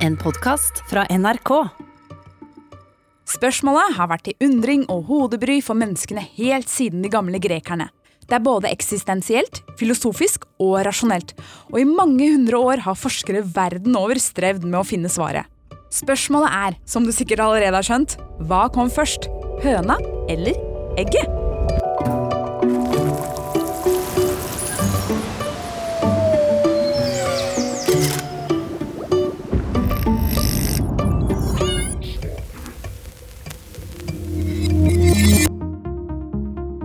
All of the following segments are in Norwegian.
En podkast fra NRK. Spørsmålet har vært til undring og hodebry for menneskene helt siden de gamle grekerne. Det er både eksistensielt, filosofisk og rasjonelt. Og i mange hundre år har forskere verden over strevd med å finne svaret. Spørsmålet er, som du sikkert allerede har skjønt, hva kom først? Høna eller egget?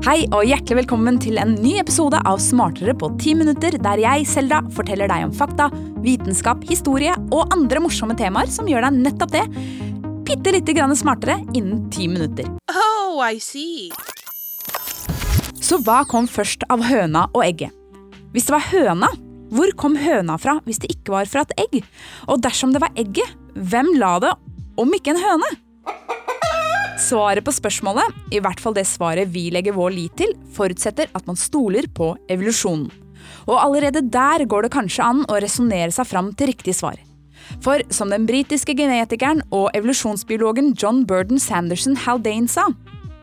Hei og hjertelig velkommen til en ny episode av Smartere på ti minutter, der jeg, Selda, forteller deg om fakta, vitenskap, historie og andre morsomme temaer som gjør deg nettopp det. Bitte lite grann smartere innen ti minutter. Oh, I see. Så hva kom først av høna og egget? Hvis det var høna, hvor kom høna fra hvis det ikke var fra et egg? Og dersom det var egget, hvem la det, om ikke en høne? Svaret på spørsmålet, i hvert fall det svaret vi legger vår lit til, forutsetter at man stoler på evolusjonen. Og allerede der går det kanskje an å resonnere seg fram til riktig svar. For som den britiske genetikeren og evolusjonsbiologen John Burden Sanderson Haldane sa,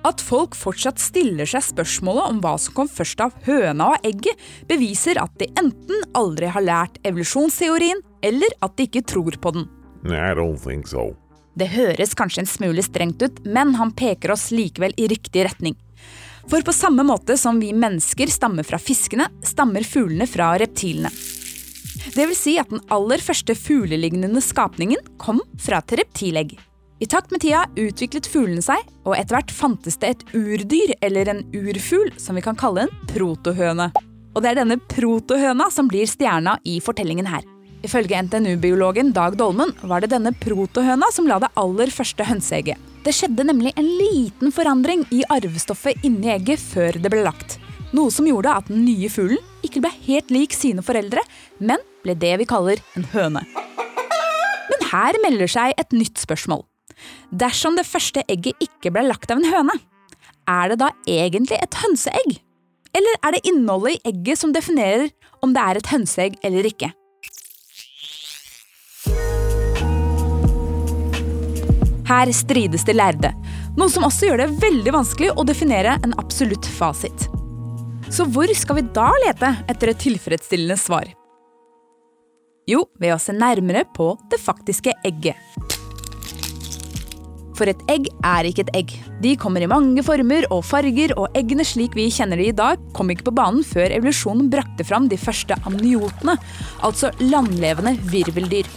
at folk fortsatt stiller seg spørsmålet om hva som kom først av høna og egget, beviser at de enten aldri har lært evolusjonsteorien, eller at de ikke tror på den. I don't think so. Det høres kanskje en smule strengt ut, men han peker oss likevel i riktig retning. For på samme måte som vi mennesker stammer fra fiskene, stammer fuglene fra reptilene. Det vil si at den aller første fuglelignende skapningen kom fra et reptilegg. I takt med tida utviklet fuglene seg, og etter hvert fantes det et urdyr, eller en urfugl, som vi kan kalle en protohøne. Og det er denne protohøna som blir stjerna i fortellingen her. Ifølge NTNU-biologen Dag Dolmen var det denne protohøna som la det aller første hønseegget. Det skjedde nemlig en liten forandring i arvestoffet inni egget før det ble lagt. Noe som gjorde at den nye fuglen ikke ble helt lik sine foreldre, men ble det vi kaller en høne. Men her melder seg et nytt spørsmål. Dersom det første egget ikke ble lagt av en høne, er det da egentlig et hønseegg? Eller er det innholdet i egget som definerer om det er et hønseegg eller ikke? Her strides de lærde, noe som også gjør det veldig vanskelig å definere en absolutt fasit. Så hvor skal vi da lete etter et tilfredsstillende svar? Jo, ved å se nærmere på det faktiske egget. For et egg er ikke et egg. De kommer i mange former og farger, og eggene slik vi kjenner de i dag, kom ikke på banen før evolusjonen brakte fram de første amniotene, altså landlevende virveldyr.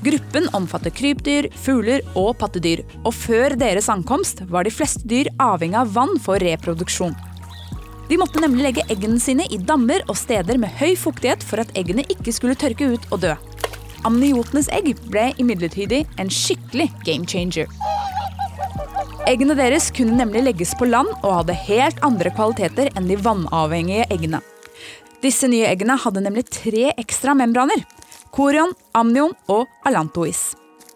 Gruppen omfatter krypdyr, fugler og pattedyr, og før deres ankomst var de fleste dyr avhengig av vann for reproduksjon. De måtte nemlig legge eggene sine i dammer og steder med høy fuktighet for at eggene ikke skulle tørke ut og dø. Amniotenes egg ble imidlertid en skikkelig game changer. Eggene deres kunne nemlig legges på land og hadde helt andre kvaliteter enn de vannavhengige eggene. Disse nye eggene hadde nemlig tre ekstra membraner. Korion, amnion og alantois.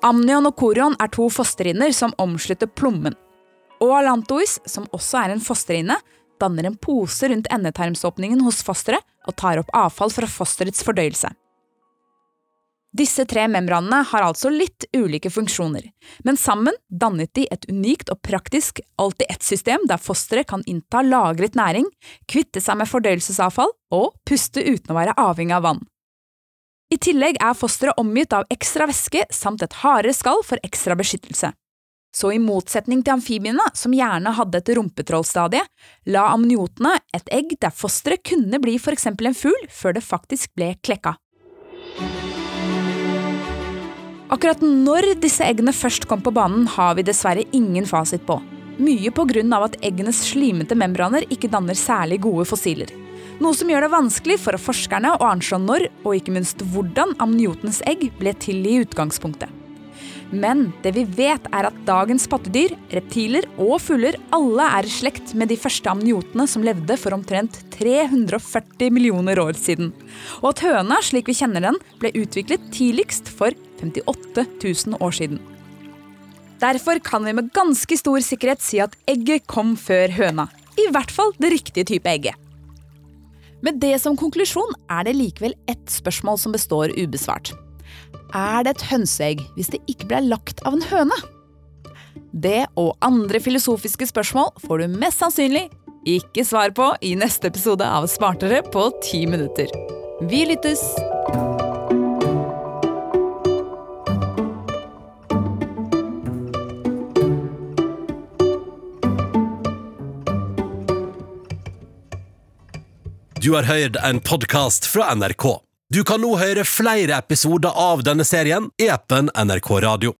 Amnion og korion er to fosterinner som omslutter plommen. Og alantois, som også er en fosterinne, danner en pose rundt endetarmsåpningen hos fosteret og tar opp avfall fra fosterets fordøyelse. Disse tre membranene har altså litt ulike funksjoner, men sammen dannet de et unikt og praktisk alltid-ett-system der fosteret kan innta lagret næring, kvitte seg med fordøyelsesavfall og puste uten å være avhengig av vann. I tillegg er fosteret omgitt av ekstra væske samt et hardere skall for ekstra beskyttelse. Så i motsetning til amfibiene, som gjerne hadde et rumpetrollstadie, la amniotene et egg der fosteret kunne bli for eksempel en fugl før det faktisk ble klekka. Akkurat når disse eggene først kom på banen, har vi dessverre ingen fasit på. Mye av at eggenes slimete membraner ikke danner særlig gode fossiler. Noe som gjør det vanskelig for forskerne å anslå når, og ikke minst hvordan, amniotens egg ble til i utgangspunktet. Men det vi vet er at dagens pattedyr, reptiler og fugler alle er i slekt med de første amniotene som levde for omtrent 340 millioner år siden. Og at høna, slik vi kjenner den, ble utviklet tidligst for 58 000 år siden. Derfor kan vi med ganske stor sikkerhet si at egget kom før høna. I hvert fall det riktige type egget. Med det som konklusjon er det likevel ett spørsmål som består ubesvart. Er det et hønseegg hvis det ikke ble lagt av en høne? Det og andre filosofiske spørsmål får du mest sannsynlig ikke svar på i neste episode av Smartere på ti minutter. Vi lyttes! Du har hørt en podkast fra NRK. Du kan nå høre flere episoder av denne serien i appen NRK Radio.